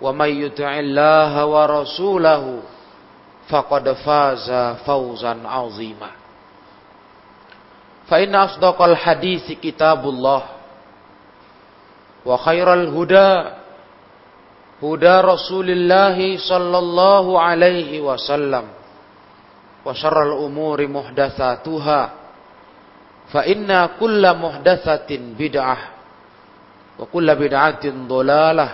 ومن يطع الله ورسوله فقد فاز فوزا عظيما فإن أصدق الحديث كتاب الله وخير الهدى هدى رسول الله صلى الله عليه وسلم وشر الأمور محدثاتها فإن كل محدثة بدعة وكل بدعة ضلالة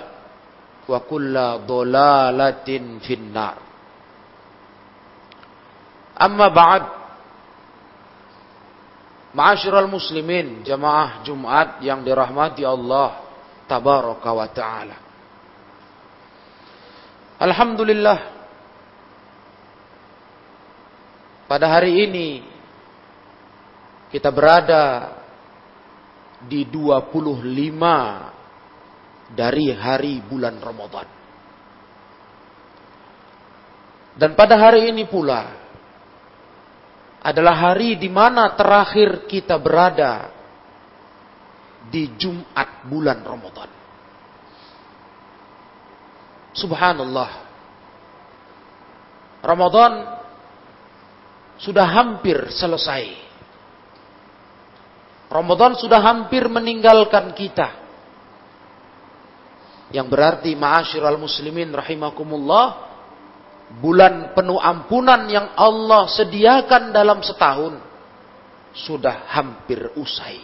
wa kulla dolalatin finnar. Amma ba'd. Ma'asyiral muslimin, jamaah Jumat yang dirahmati Allah tabaraka wa taala. Alhamdulillah pada hari ini kita berada di 25 dari hari bulan Ramadan. Dan pada hari ini pula adalah hari di mana terakhir kita berada di Jumat bulan Ramadan. Subhanallah. Ramadan sudah hampir selesai. Ramadan sudah hampir meninggalkan kita. Yang berarti ma'asyiral muslimin rahimakumullah bulan penuh ampunan yang Allah sediakan dalam setahun sudah hampir usai.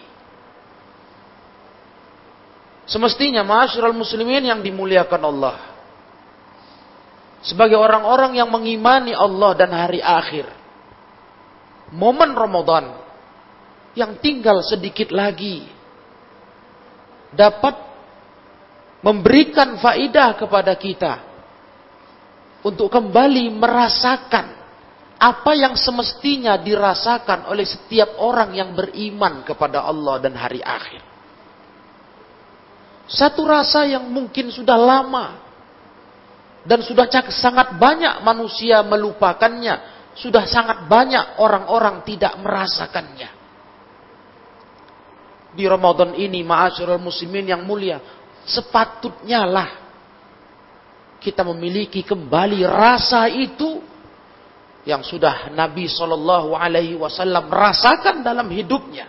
Semestinya ma'asyiral muslimin yang dimuliakan Allah. Sebagai orang-orang yang mengimani Allah dan hari akhir. Momen Ramadan yang tinggal sedikit lagi dapat memberikan faidah kepada kita untuk kembali merasakan apa yang semestinya dirasakan oleh setiap orang yang beriman kepada Allah dan hari akhir. Satu rasa yang mungkin sudah lama dan sudah sangat banyak manusia melupakannya, sudah sangat banyak orang-orang tidak merasakannya. Di Ramadan ini, ma'asyiral muslimin yang mulia, sepatutnya lah kita memiliki kembali rasa itu yang sudah Nabi Shallallahu Alaihi Wasallam rasakan dalam hidupnya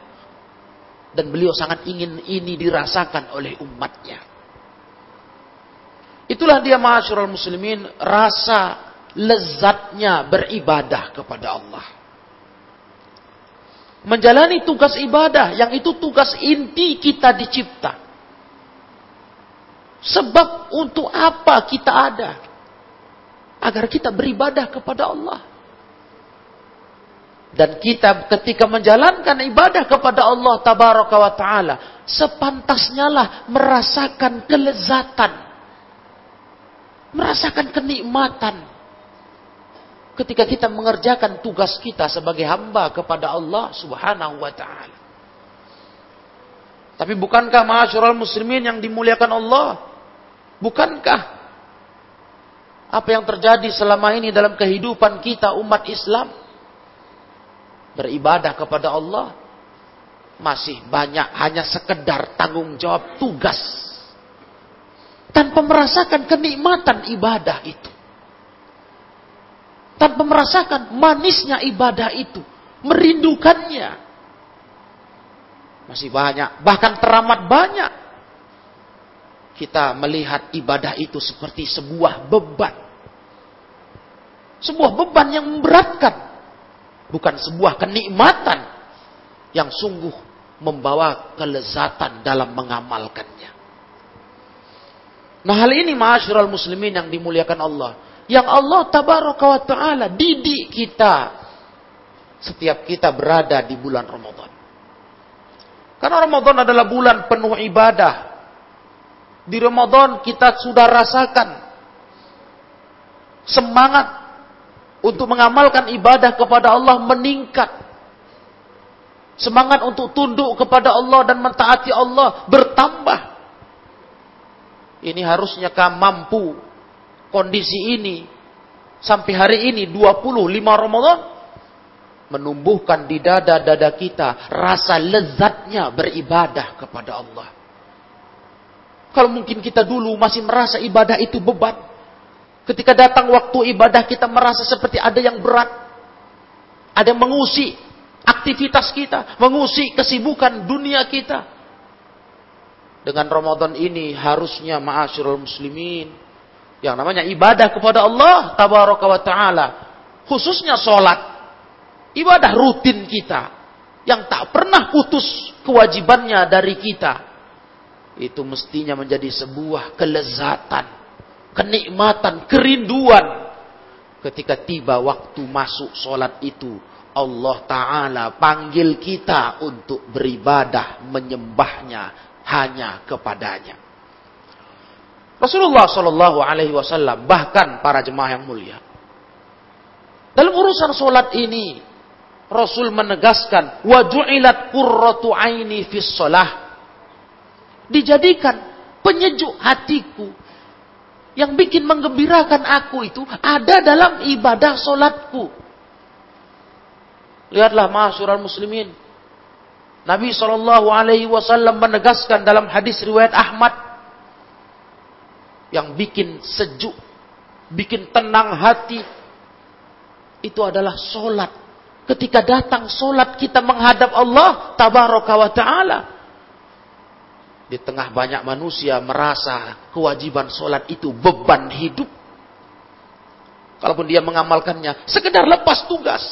dan beliau sangat ingin ini dirasakan oleh umatnya. Itulah dia masyarakat muslimin rasa lezatnya beribadah kepada Allah. Menjalani tugas ibadah yang itu tugas inti kita dicipta. Sebab untuk apa kita ada? Agar kita beribadah kepada Allah. Dan kita ketika menjalankan ibadah kepada Allah tabaraka wa taala, sepantasnya lah merasakan kelezatan. Merasakan kenikmatan. Ketika kita mengerjakan tugas kita sebagai hamba kepada Allah subhanahu wa ta'ala. Tapi bukankah ma'asyiral muslimin yang dimuliakan Allah? Bukankah Apa yang terjadi selama ini dalam kehidupan kita umat Islam? Beribadah kepada Allah masih banyak hanya sekedar tanggung jawab tugas. Tanpa merasakan kenikmatan ibadah itu. Tanpa merasakan manisnya ibadah itu merindukannya. Masih banyak bahkan teramat banyak kita melihat ibadah itu seperti sebuah beban sebuah beban yang memberatkan bukan sebuah kenikmatan yang sungguh membawa kelezatan dalam mengamalkannya. Nah hal ini ma'asyiral muslimin yang dimuliakan Allah. Yang Allah tabaraka wa ta'ala didik kita setiap kita berada di bulan Ramadan. Karena Ramadan adalah bulan penuh ibadah. Di Ramadan kita sudah rasakan semangat untuk mengamalkan ibadah kepada Allah meningkat Semangat untuk tunduk kepada Allah dan mentaati Allah bertambah. Ini harusnya kamu mampu kondisi ini sampai hari ini 25 Ramadan menumbuhkan di dada-dada kita rasa lezatnya beribadah kepada Allah. Kalau mungkin kita dulu masih merasa ibadah itu beban. Ketika datang waktu ibadah kita merasa seperti ada yang berat. Ada yang mengusik aktivitas kita, mengusik kesibukan dunia kita. Dengan Ramadan ini harusnya ma'asyurul muslimin yang namanya ibadah kepada Allah tabaraka wa taala, khususnya salat, ibadah rutin kita yang tak pernah putus kewajibannya dari kita. Itu mestinya menjadi sebuah kelezatan, kenikmatan, kerinduan ketika tiba waktu masuk solat itu Allah Ta'ala panggil kita untuk beribadah menyembahnya hanya kepadanya. Rasulullah Shallallahu Alaihi Wasallam bahkan para jemaah yang mulia dalam urusan solat ini Rasul menegaskan wajulat qurratu aini fis solah dijadikan penyejuk hatiku yang bikin menggembirakan aku itu ada dalam ibadah solatku Lihatlah ma'asyiral muslimin. Nabi wasallam menegaskan dalam hadis riwayat Ahmad yang bikin sejuk, bikin tenang hati itu adalah solat. Ketika datang solat kita menghadap Allah tabaraka wa taala. Di tengah banyak manusia merasa kewajiban solat itu beban hidup. Kalaupun dia mengamalkannya, sekedar lepas tugas.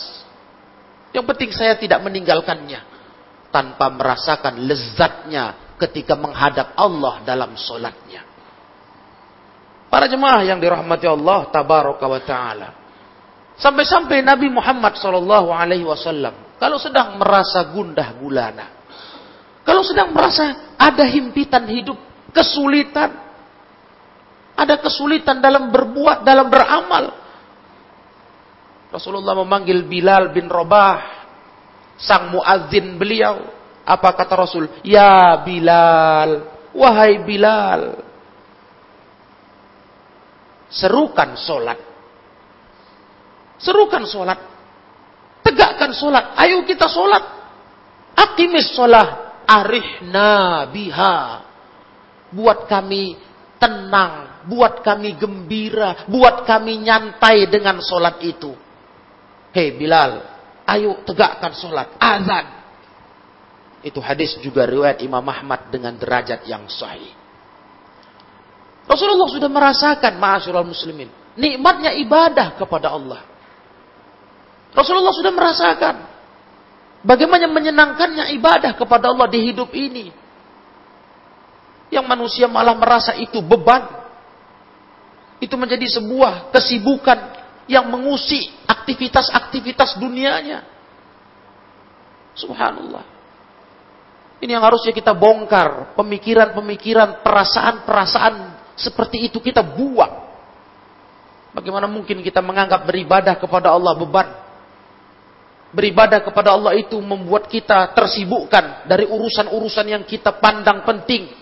Yang penting saya tidak meninggalkannya. Tanpa merasakan lezatnya ketika menghadap Allah dalam solatnya. Para jemaah yang dirahmati Allah tabaraka wa ta'ala. Sampai-sampai Nabi Muhammad wasallam kalau sedang merasa gundah gulana, kalau sedang merasa ada himpitan hidup, kesulitan, ada kesulitan dalam berbuat, dalam beramal, Rasulullah memanggil Bilal bin Robah, sang muadzin beliau. Apa kata Rasul? Ya Bilal, wahai Bilal. Serukan solat. Serukan solat. Tegakkan solat. Ayo kita solat. Akimis solat. Arihna biha. Buat kami tenang. Buat kami gembira. Buat kami nyantai dengan solat itu. Hei Bilal, ayo tegakkan sholat. Azan. Itu hadis juga riwayat Imam Ahmad dengan derajat yang sahih. Rasulullah sudah merasakan ma'asyiral muslimin. Nikmatnya ibadah kepada Allah. Rasulullah sudah merasakan. Bagaimana menyenangkannya ibadah kepada Allah di hidup ini. Yang manusia malah merasa itu beban. Itu menjadi sebuah kesibukan yang mengusik aktivitas-aktivitas dunianya. Subhanallah. Ini yang harusnya kita bongkar. Pemikiran-pemikiran, perasaan-perasaan seperti itu kita buang. Bagaimana mungkin kita menganggap beribadah kepada Allah beban? Beribadah kepada Allah itu membuat kita tersibukkan dari urusan-urusan yang kita pandang penting.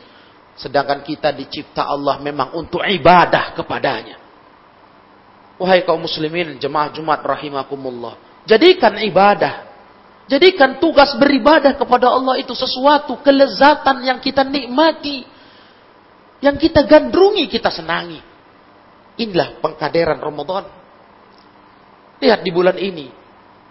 Sedangkan kita dicipta Allah memang untuk ibadah kepadanya. Wahai kaum muslimin, jemaah Jumat rahimakumullah. Jadikan ibadah. Jadikan tugas beribadah kepada Allah itu sesuatu kelezatan yang kita nikmati. Yang kita gandrungi, kita senangi. Inilah pengkaderan Ramadan. Lihat di bulan ini.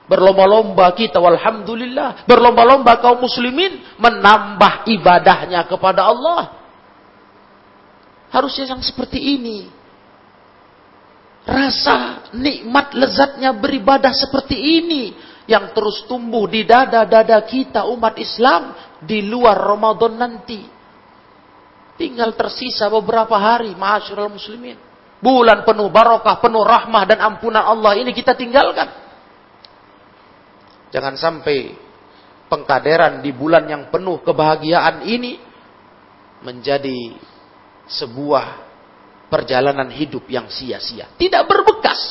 Berlomba-lomba kita, walhamdulillah. Berlomba-lomba kaum muslimin menambah ibadahnya kepada Allah. Harusnya yang seperti ini Rasa nikmat lezatnya beribadah seperti ini yang terus tumbuh di dada-dada kita umat Islam di luar Ramadan nanti. Tinggal tersisa beberapa hari, ma'asyiral muslimin. Bulan penuh barokah, penuh rahmah dan ampunan Allah ini kita tinggalkan. Jangan sampai pengkaderan di bulan yang penuh kebahagiaan ini menjadi sebuah perjalanan hidup yang sia-sia. Tidak berbekas.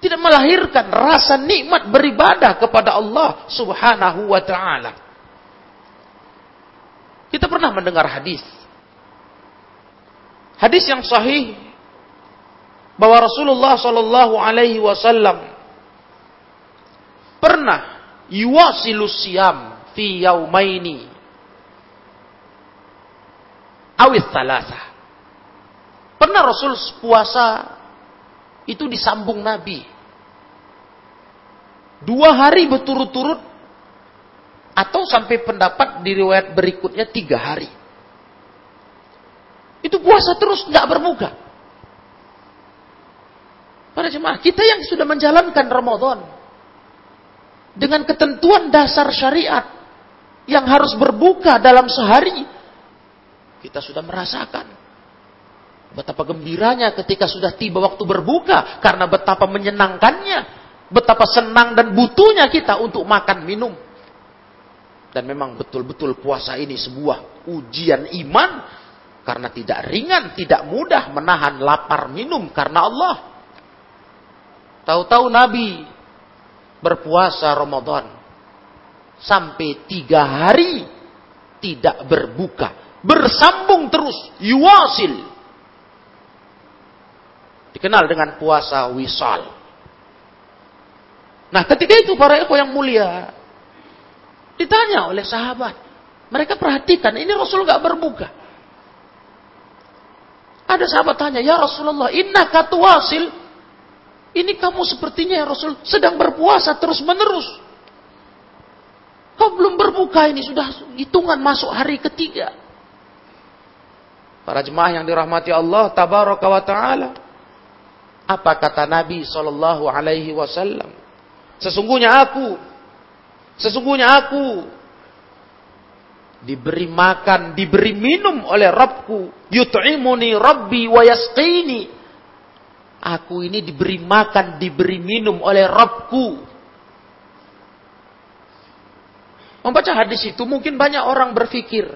Tidak melahirkan rasa nikmat beribadah kepada Allah subhanahu wa ta'ala. Kita pernah mendengar hadis. Hadis yang sahih bahwa Rasulullah Shallallahu Alaihi Wasallam pernah yuwasilus siam fi yaumaini awis salasah Pernah Rasul puasa itu disambung Nabi. Dua hari berturut-turut atau sampai pendapat di riwayat berikutnya tiga hari. Itu puasa terus nggak berbuka. Para jemaah kita yang sudah menjalankan Ramadan dengan ketentuan dasar syariat yang harus berbuka dalam sehari, kita sudah merasakan Betapa gembiranya ketika sudah tiba waktu berbuka. Karena betapa menyenangkannya. Betapa senang dan butuhnya kita untuk makan minum. Dan memang betul-betul puasa ini sebuah ujian iman. Karena tidak ringan, tidak mudah menahan lapar minum karena Allah. Tahu-tahu Nabi berpuasa Ramadan. Sampai tiga hari tidak berbuka. Bersambung terus. Yuwasil Dikenal dengan puasa wisal. Nah ketika itu para eko yang mulia. Ditanya oleh sahabat. Mereka perhatikan ini Rasul gak berbuka. Ada sahabat tanya, ya Rasulullah, inna katuasil. Ini kamu sepertinya ya Rasul sedang berpuasa terus menerus. Kau belum berbuka ini sudah hitungan masuk hari ketiga. Para jemaah yang dirahmati Allah tabaraka wa taala. Apa kata Nabi Shallallahu Alaihi Wasallam? Sesungguhnya aku, sesungguhnya aku diberi makan, diberi minum oleh Rabbku. Yut'imuni Rabbi wa yasqini. Aku ini diberi makan, diberi minum oleh Rabbku. Membaca hadis itu mungkin banyak orang berpikir,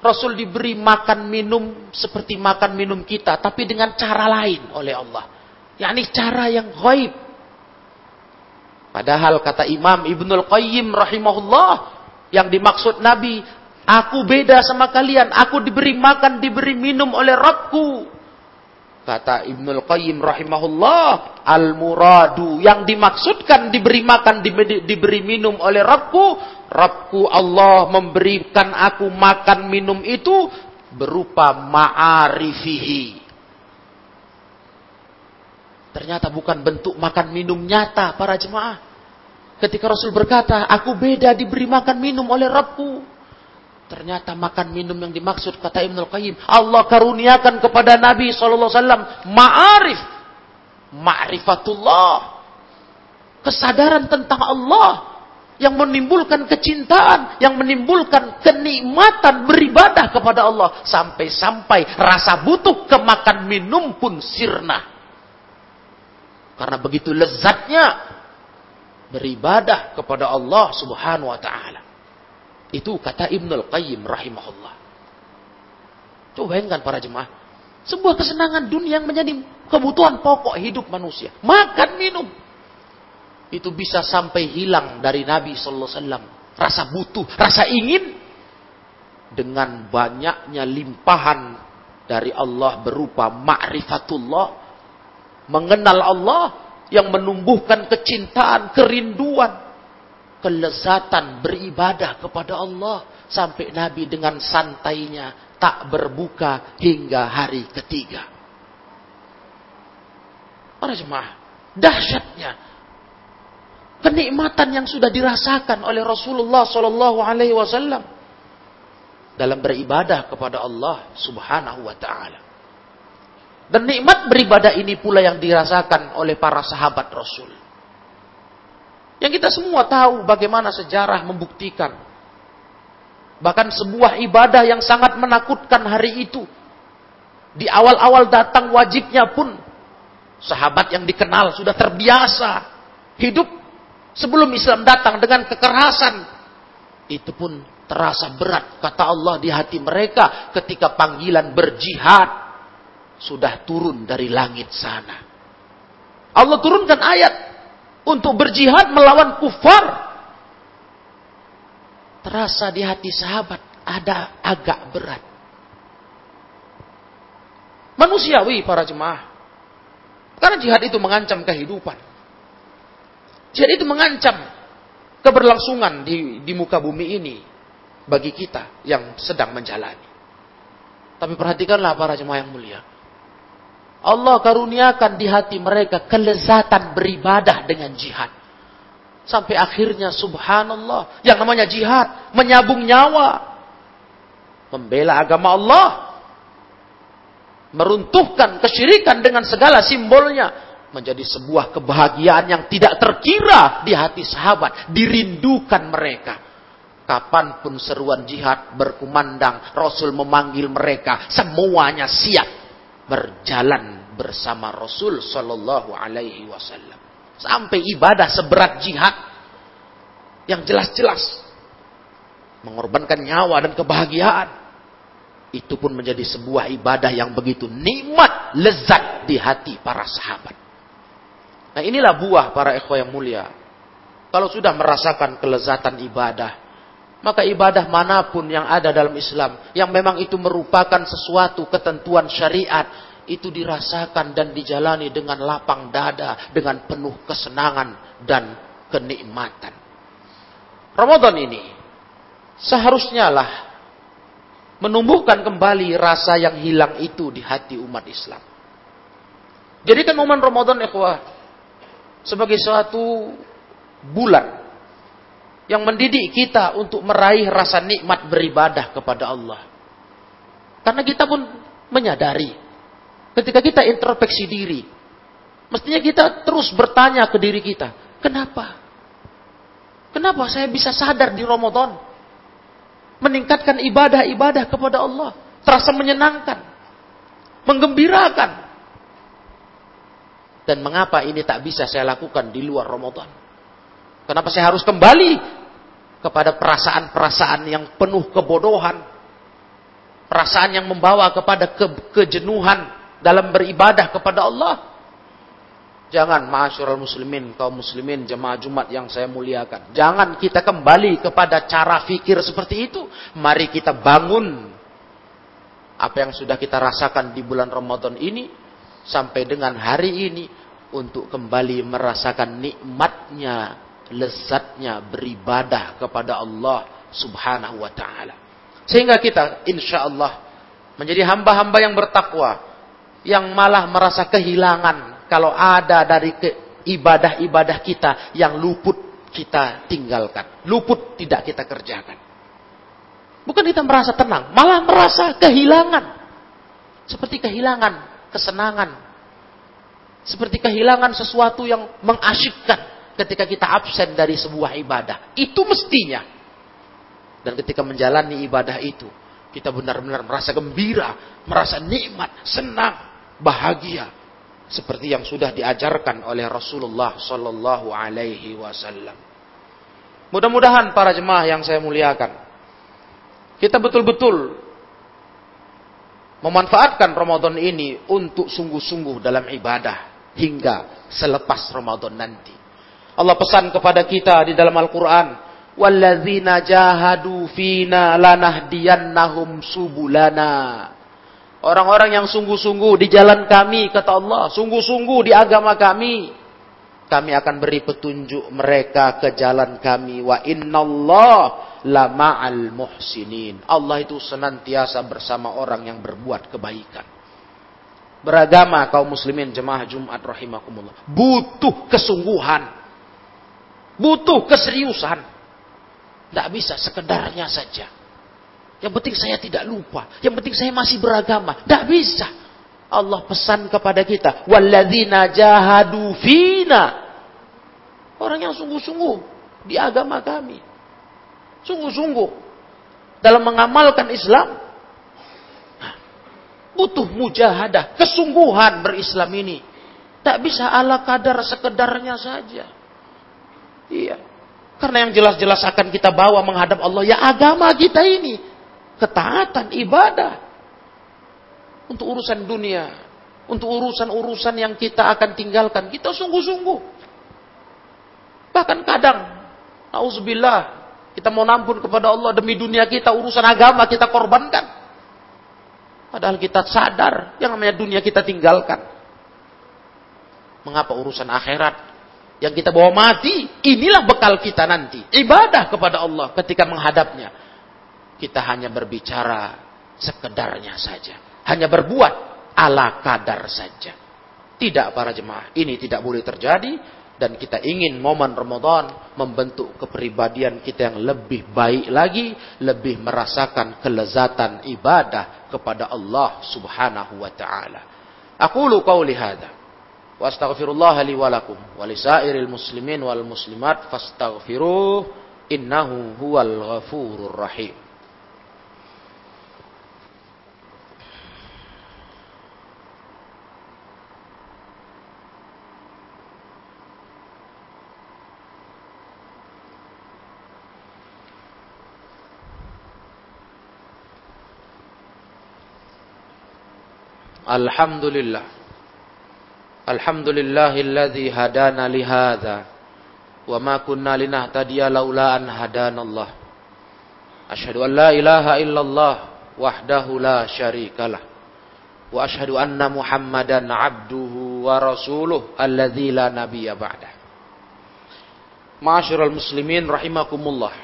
Rasul diberi makan minum seperti makan minum kita, tapi dengan cara lain oleh Allah. yakni cara yang gaib. Padahal kata Imam Ibnul Qayyim rahimahullah, yang dimaksud Nabi, aku beda sama kalian, aku diberi makan, diberi minum oleh Rabbku. Kata Ibnul Qayyim rahimahullah, al-muradu yang dimaksudkan diberi makan, diberi, diberi minum oleh Rabbku, Rabbku Allah memberikan aku makan minum itu berupa ma'arifihi. Ternyata bukan bentuk makan minum nyata para jemaah. Ketika Rasul berkata, aku beda diberi makan minum oleh Rabbku. Ternyata makan minum yang dimaksud kata Ibnu Qayyim, Allah karuniakan kepada Nabi sallallahu alaihi wasallam ma'arif, ma'rifatullah. Kesadaran tentang Allah yang menimbulkan kecintaan, yang menimbulkan kenikmatan beribadah kepada Allah sampai-sampai rasa butuh kemakan minum pun sirna. Karena begitu lezatnya beribadah kepada Allah Subhanahu wa taala. Itu kata Ibnul Qayyim rahimahullah. Coba bayangkan para jemaah. Sebuah kesenangan dunia yang menjadi kebutuhan pokok hidup manusia. Makan, minum. Itu bisa sampai hilang dari Nabi Sallallahu. Rasa butuh, rasa ingin. Dengan banyaknya limpahan dari Allah berupa ma'rifatullah. mengenal Allah yang menumbuhkan kecintaan, kerinduan, kelezatan beribadah kepada Allah sampai Nabi dengan santainya tak berbuka hingga hari ketiga. Para jemaah, dahsyatnya kenikmatan yang sudah dirasakan oleh Rasulullah Shallallahu Alaihi Wasallam dalam beribadah kepada Allah Subhanahu Wa Taala. Dan nikmat beribadah ini pula yang dirasakan oleh para sahabat Rasul. Yang kita semua tahu bagaimana sejarah membuktikan. Bahkan sebuah ibadah yang sangat menakutkan hari itu. Di awal-awal datang wajibnya pun. Sahabat yang dikenal sudah terbiasa. Hidup sebelum Islam datang dengan kekerasan. Itu pun terasa berat kata Allah di hati mereka ketika panggilan berjihad sudah turun dari langit sana. Allah turunkan ayat untuk berjihad melawan kufar. Terasa di hati sahabat ada agak berat. Manusiawi para jemaah. Karena jihad itu mengancam kehidupan. Jihad itu mengancam keberlangsungan di, di muka bumi ini bagi kita yang sedang menjalani. Tapi perhatikanlah para jemaah yang mulia. Allah karuniakan di hati mereka kelezatan beribadah dengan jihad. Sampai akhirnya subhanallah. Yang namanya jihad. Menyabung nyawa. Membela agama Allah. Meruntuhkan kesyirikan dengan segala simbolnya. Menjadi sebuah kebahagiaan yang tidak terkira di hati sahabat. Dirindukan mereka. Kapan pun seruan jihad berkumandang. Rasul memanggil mereka. Semuanya siap berjalan bersama Rasul Shallallahu Alaihi Wasallam sampai ibadah seberat jihad yang jelas-jelas mengorbankan nyawa dan kebahagiaan itu pun menjadi sebuah ibadah yang begitu nikmat lezat di hati para sahabat. Nah inilah buah para ikhwah yang mulia. Kalau sudah merasakan kelezatan ibadah, maka ibadah mana pun yang ada dalam Islam yang memang itu merupakan sesuatu ketentuan syariat itu dirasakan dan dijalani dengan lapang dada, dengan penuh kesenangan dan kenikmatan. Ramadan ini seharusnya lah menumbuhkan kembali rasa yang hilang itu di hati umat Islam. Jadikan momen Ramadan ikhwah sebagai suatu bulan yang mendidik kita untuk meraih rasa nikmat beribadah kepada Allah. Karena kita pun menyadari ketika kita introspeksi diri, mestinya kita terus bertanya ke diri kita, kenapa? Kenapa saya bisa sadar di Ramadan? Meningkatkan ibadah-ibadah kepada Allah. Terasa menyenangkan. Menggembirakan. Dan mengapa ini tak bisa saya lakukan di luar Ramadan? Kenapa saya harus kembali kepada perasaan-perasaan yang penuh kebodohan? Perasaan yang membawa kepada ke kejenuhan dalam beribadah kepada Allah. Jangan masyurul muslimin, kaum muslimin, jemaah Jumat yang saya muliakan. Jangan kita kembali kepada cara fikir seperti itu. Mari kita bangun apa yang sudah kita rasakan di bulan Ramadan ini sampai dengan hari ini untuk kembali merasakan nikmatnya lezatnya beribadah kepada Allah Subhanahu wa taala. Sehingga kita insya Allah menjadi hamba-hamba yang bertakwa, yang malah merasa kehilangan kalau ada dari ibadah-ibadah kita yang luput kita tinggalkan, luput tidak kita kerjakan. Bukan kita merasa tenang, malah merasa kehilangan. Seperti kehilangan kesenangan. Seperti kehilangan sesuatu yang mengasyikkan ketika kita absen dari sebuah ibadah. Itu mestinya. Dan ketika menjalani ibadah itu, kita benar-benar merasa gembira, merasa nikmat, senang, bahagia. Seperti yang sudah diajarkan oleh Rasulullah Sallallahu Alaihi Wasallam. Mudah-mudahan para jemaah yang saya muliakan, kita betul-betul memanfaatkan Ramadan ini untuk sungguh-sungguh dalam ibadah hingga selepas Ramadan nanti. Allah pesan kepada kita di dalam Al-Quran. Walladzina jahadu fina lanahdiyannahum subulana. Orang-orang yang sungguh-sungguh di jalan kami, kata Allah. Sungguh-sungguh di agama kami. Kami akan beri petunjuk mereka ke jalan kami. Wa innallah la ma'al muhsinin. Allah itu senantiasa bersama orang yang berbuat kebaikan. Beragama kaum muslimin jemaah Jumat rahimakumullah. Butuh kesungguhan. Butuh keseriusan. Tidak bisa sekedarnya saja. Yang penting saya tidak lupa. Yang penting saya masih beragama. Tidak bisa. Allah pesan kepada kita. Walladzina jahadu fina. Orang yang sungguh-sungguh di agama kami. Sungguh-sungguh. Dalam mengamalkan Islam. Butuh mujahadah. Kesungguhan berislam ini. Tak bisa ala kadar sekedarnya saja. Iya. Karena yang jelas-jelas akan kita bawa menghadap Allah. Ya agama kita ini ketaatan, ibadah. Untuk urusan dunia, untuk urusan-urusan yang kita akan tinggalkan, kita sungguh-sungguh. Bahkan kadang, auzubillah, kita mau nampun kepada Allah demi dunia kita, urusan agama kita korbankan. Padahal kita sadar yang namanya dunia kita tinggalkan. Mengapa urusan akhirat yang kita bawa mati, inilah bekal kita nanti. Ibadah kepada Allah ketika menghadapnya kita hanya berbicara sekedarnya saja. Hanya berbuat ala kadar saja. Tidak para jemaah, ini tidak boleh terjadi dan kita ingin momen Ramadan membentuk kepribadian kita yang lebih baik lagi, lebih merasakan kelezatan ibadah kepada Allah Subhanahu wa taala. Aku lu qauli hadza astaghfirullah li wa lakum wa lisairil muslimin wal muslimat fastaghfiruh innahu huwal ghafurur rahim. Alhamdulillah. Alhamdulillahilladzi hadana li hadza wa ma kunna linahtadiya laula an hadanallah. Asyhadu an la ilaha illallah wahdahu la syarikalah. Wa asyhadu anna Muhammadan abduhu wa rasuluh alladzi la nabiyya. Ma'asyiral muslimin rahimakumullah.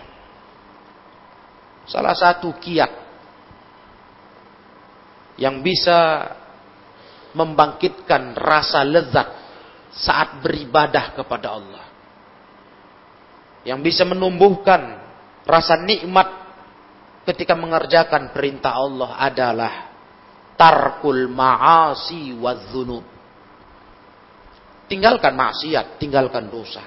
Salah satu kiat yang bisa membangkitkan rasa lezat saat beribadah kepada Allah. Yang bisa menumbuhkan rasa nikmat ketika mengerjakan perintah Allah adalah tarkul ma'asi wa dhunub. Tinggalkan maksiat, tinggalkan dosa.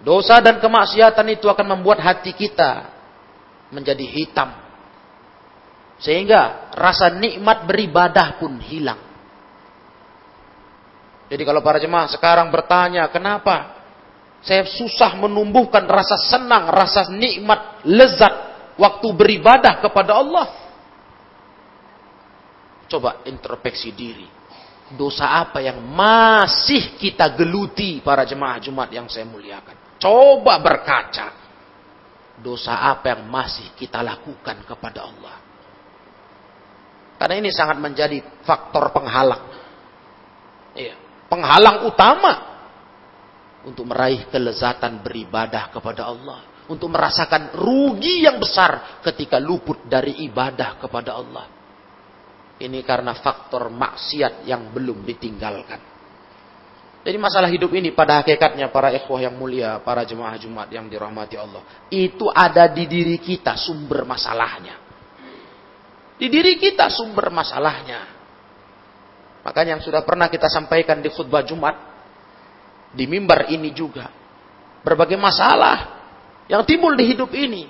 Dosa dan kemaksiatan itu akan membuat hati kita menjadi hitam, sehingga rasa nikmat beribadah pun hilang. Jadi kalau para jemaah sekarang bertanya, kenapa saya susah menumbuhkan rasa senang, rasa nikmat, lezat waktu beribadah kepada Allah? Coba introspeksi diri. Dosa apa yang masih kita geluti para jemaah Jumat yang saya muliakan? Coba berkaca. Dosa apa yang masih kita lakukan kepada Allah? Karena ini sangat menjadi faktor penghalang. Iya, penghalang utama untuk meraih kelezatan beribadah kepada Allah, untuk merasakan rugi yang besar ketika luput dari ibadah kepada Allah. Ini karena faktor maksiat yang belum ditinggalkan. Jadi masalah hidup ini pada hakikatnya para ikhwah yang mulia, para jemaah Jumat yang dirahmati Allah, itu ada di diri kita sumber masalahnya. Di diri kita sumber masalahnya. Makanya yang sudah pernah kita sampaikan di khutbah Jumat. Di mimbar ini juga. Berbagai masalah yang timbul di hidup ini.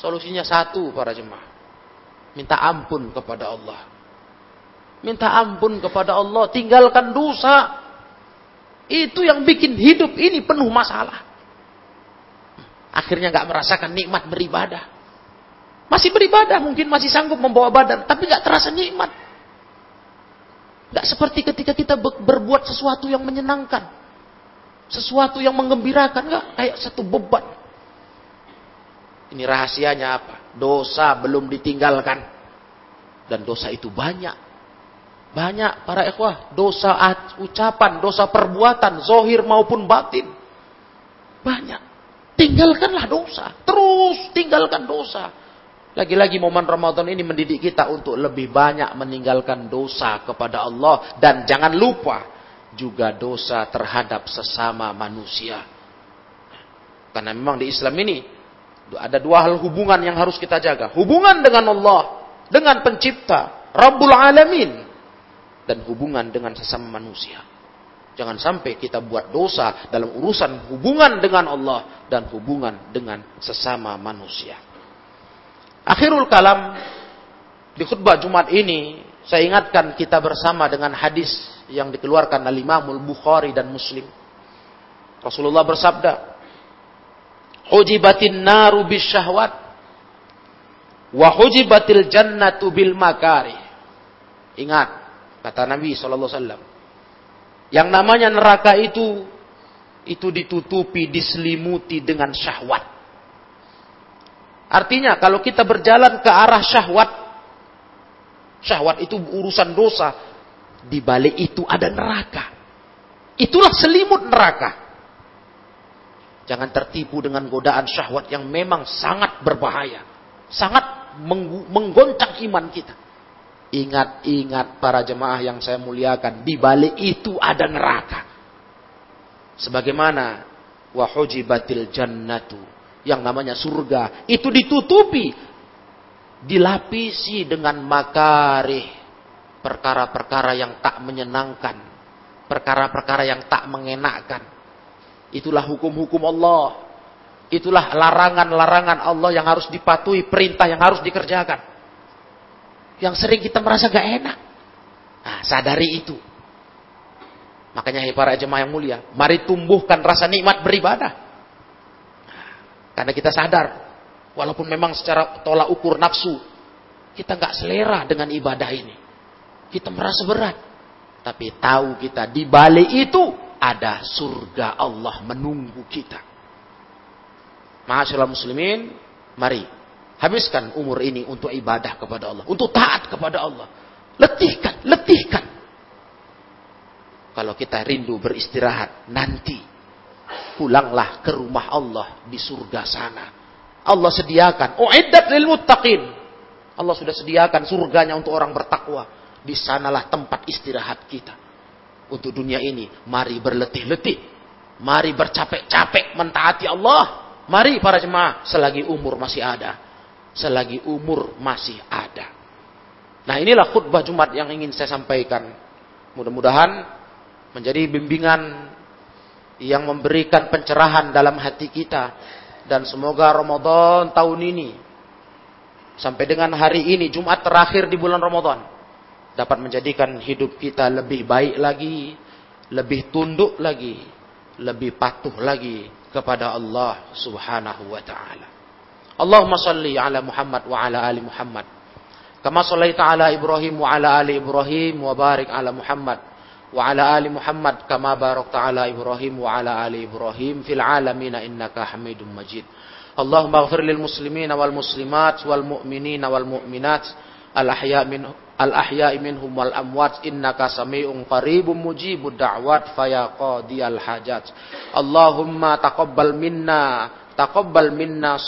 Solusinya satu para jemaah. Minta ampun kepada Allah. Minta ampun kepada Allah. Tinggalkan dosa. Itu yang bikin hidup ini penuh masalah. Akhirnya gak merasakan nikmat beribadah. Masih beribadah, mungkin masih sanggup membawa badan, tapi nggak terasa nikmat. Nggak seperti ketika kita berbuat sesuatu yang menyenangkan, sesuatu yang menggembirakan, nggak kayak satu beban. Ini rahasianya apa? Dosa belum ditinggalkan. Dan dosa itu banyak. Banyak para ikhwah. Dosa ucapan, dosa perbuatan, zohir maupun batin. Banyak. Tinggalkanlah dosa. Terus tinggalkan dosa. Lagi-lagi momen Ramadan ini mendidik kita untuk lebih banyak meninggalkan dosa kepada Allah. Dan jangan lupa juga dosa terhadap sesama manusia. Karena memang di Islam ini ada dua hal hubungan yang harus kita jaga. Hubungan dengan Allah, dengan pencipta, Rabbul Alamin. Dan hubungan dengan sesama manusia. Jangan sampai kita buat dosa dalam urusan hubungan dengan Allah dan hubungan dengan sesama manusia. Akhirul kalam di khutbah Jumat ini saya ingatkan kita bersama dengan hadis yang dikeluarkan oleh Imam Bukhari dan Muslim. Rasulullah bersabda, "Hujibatin naru bisyahwat wa hujibatil jannatu bil makari." Ingat kata Nabi sallallahu alaihi wasallam. Yang namanya neraka itu itu ditutupi, diselimuti dengan syahwat. Artinya kalau kita berjalan ke arah syahwat, syahwat itu urusan dosa, di balik itu ada neraka. Itulah selimut neraka. Jangan tertipu dengan godaan syahwat yang memang sangat berbahaya. Sangat menggoncang iman kita. Ingat-ingat para jemaah yang saya muliakan. Di balik itu ada neraka. Sebagaimana wahujibatil jannatu. Yang namanya surga. Itu ditutupi. Dilapisi dengan makarih perkara-perkara yang tak menyenangkan, perkara-perkara yang tak mengenakkan. Itulah hukum-hukum Allah. Itulah larangan-larangan Allah yang harus dipatuhi, perintah yang harus dikerjakan. Yang sering kita merasa gak enak. Nah, sadari itu. Makanya hai para jemaah yang mulia, mari tumbuhkan rasa nikmat beribadah. Karena kita sadar, walaupun memang secara tolak ukur nafsu, kita nggak selera dengan ibadah ini. Kita merasa berat. Tapi tahu kita di balik itu ada surga Allah menunggu kita. Masyaallah muslimin, mari habiskan umur ini untuk ibadah kepada Allah, untuk taat kepada Allah. Letihkan, letihkan. Kalau kita rindu beristirahat nanti pulanglah ke rumah Allah di surga sana. Allah sediakan, uiddat lil muttaqin. Allah sudah sediakan surganya untuk orang bertakwa. Di sanalah tempat istirahat kita. Untuk dunia ini, mari berletih-letih. Mari bercapek-capek mentaati Allah. Mari para jemaah, selagi umur masih ada. Selagi umur masih ada. Nah inilah khutbah Jumat yang ingin saya sampaikan. Mudah-mudahan menjadi bimbingan yang memberikan pencerahan dalam hati kita. Dan semoga Ramadan tahun ini sampai dengan hari ini Jumat terakhir di bulan Ramadan dapat menjadikan hidup kita lebih baik lagi, lebih tunduk lagi, lebih patuh lagi kepada Allah Subhanahu wa taala. Allahumma salli ala Muhammad wa ala ali Muhammad. Kama sallaita ala Ibrahim wa ala ali Ibrahim wa barik ala Muhammad wa ala ali Muhammad kama barakta ala Ibrahim wa ala ali Ibrahim fil alamin innaka Hamidum Majid. Allahumma ighfir lil muslimina wal muslimat wal mu'minina wal mu'minat. Al ahya minhum al-ahya'i minhum wal amwat. Innaka sami'un qaribun mujibud da'wat. Faya minna taqabbal minna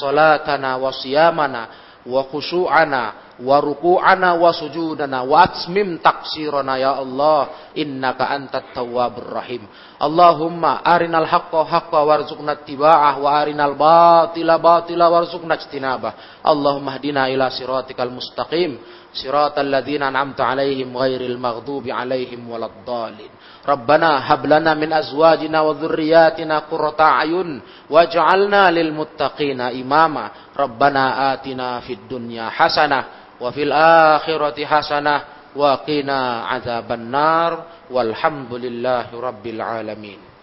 wa khushu'ana wa ruku'ana wa sujudana wa atmim taqsirana ya Allah innaka antat tawwabur rahim. Allahumma arinal haqqa haqqa warzuqna ittiba'ah wa arinal batila batila warzuqna ijtinabah. Allahumma hdina ila siratikal mustaqim siratal ladzina an'amta alaihim ghairil maghdubi alaihim waladdallin. ربنا هب لنا من أزواجنا وذرياتنا قرة أعين واجعلنا للمتقين إماما. ربنا آتنا في الدنيا حسنة وفي الآخرة حسنة وقنا عذاب النار. والحمد لله رب العالمين.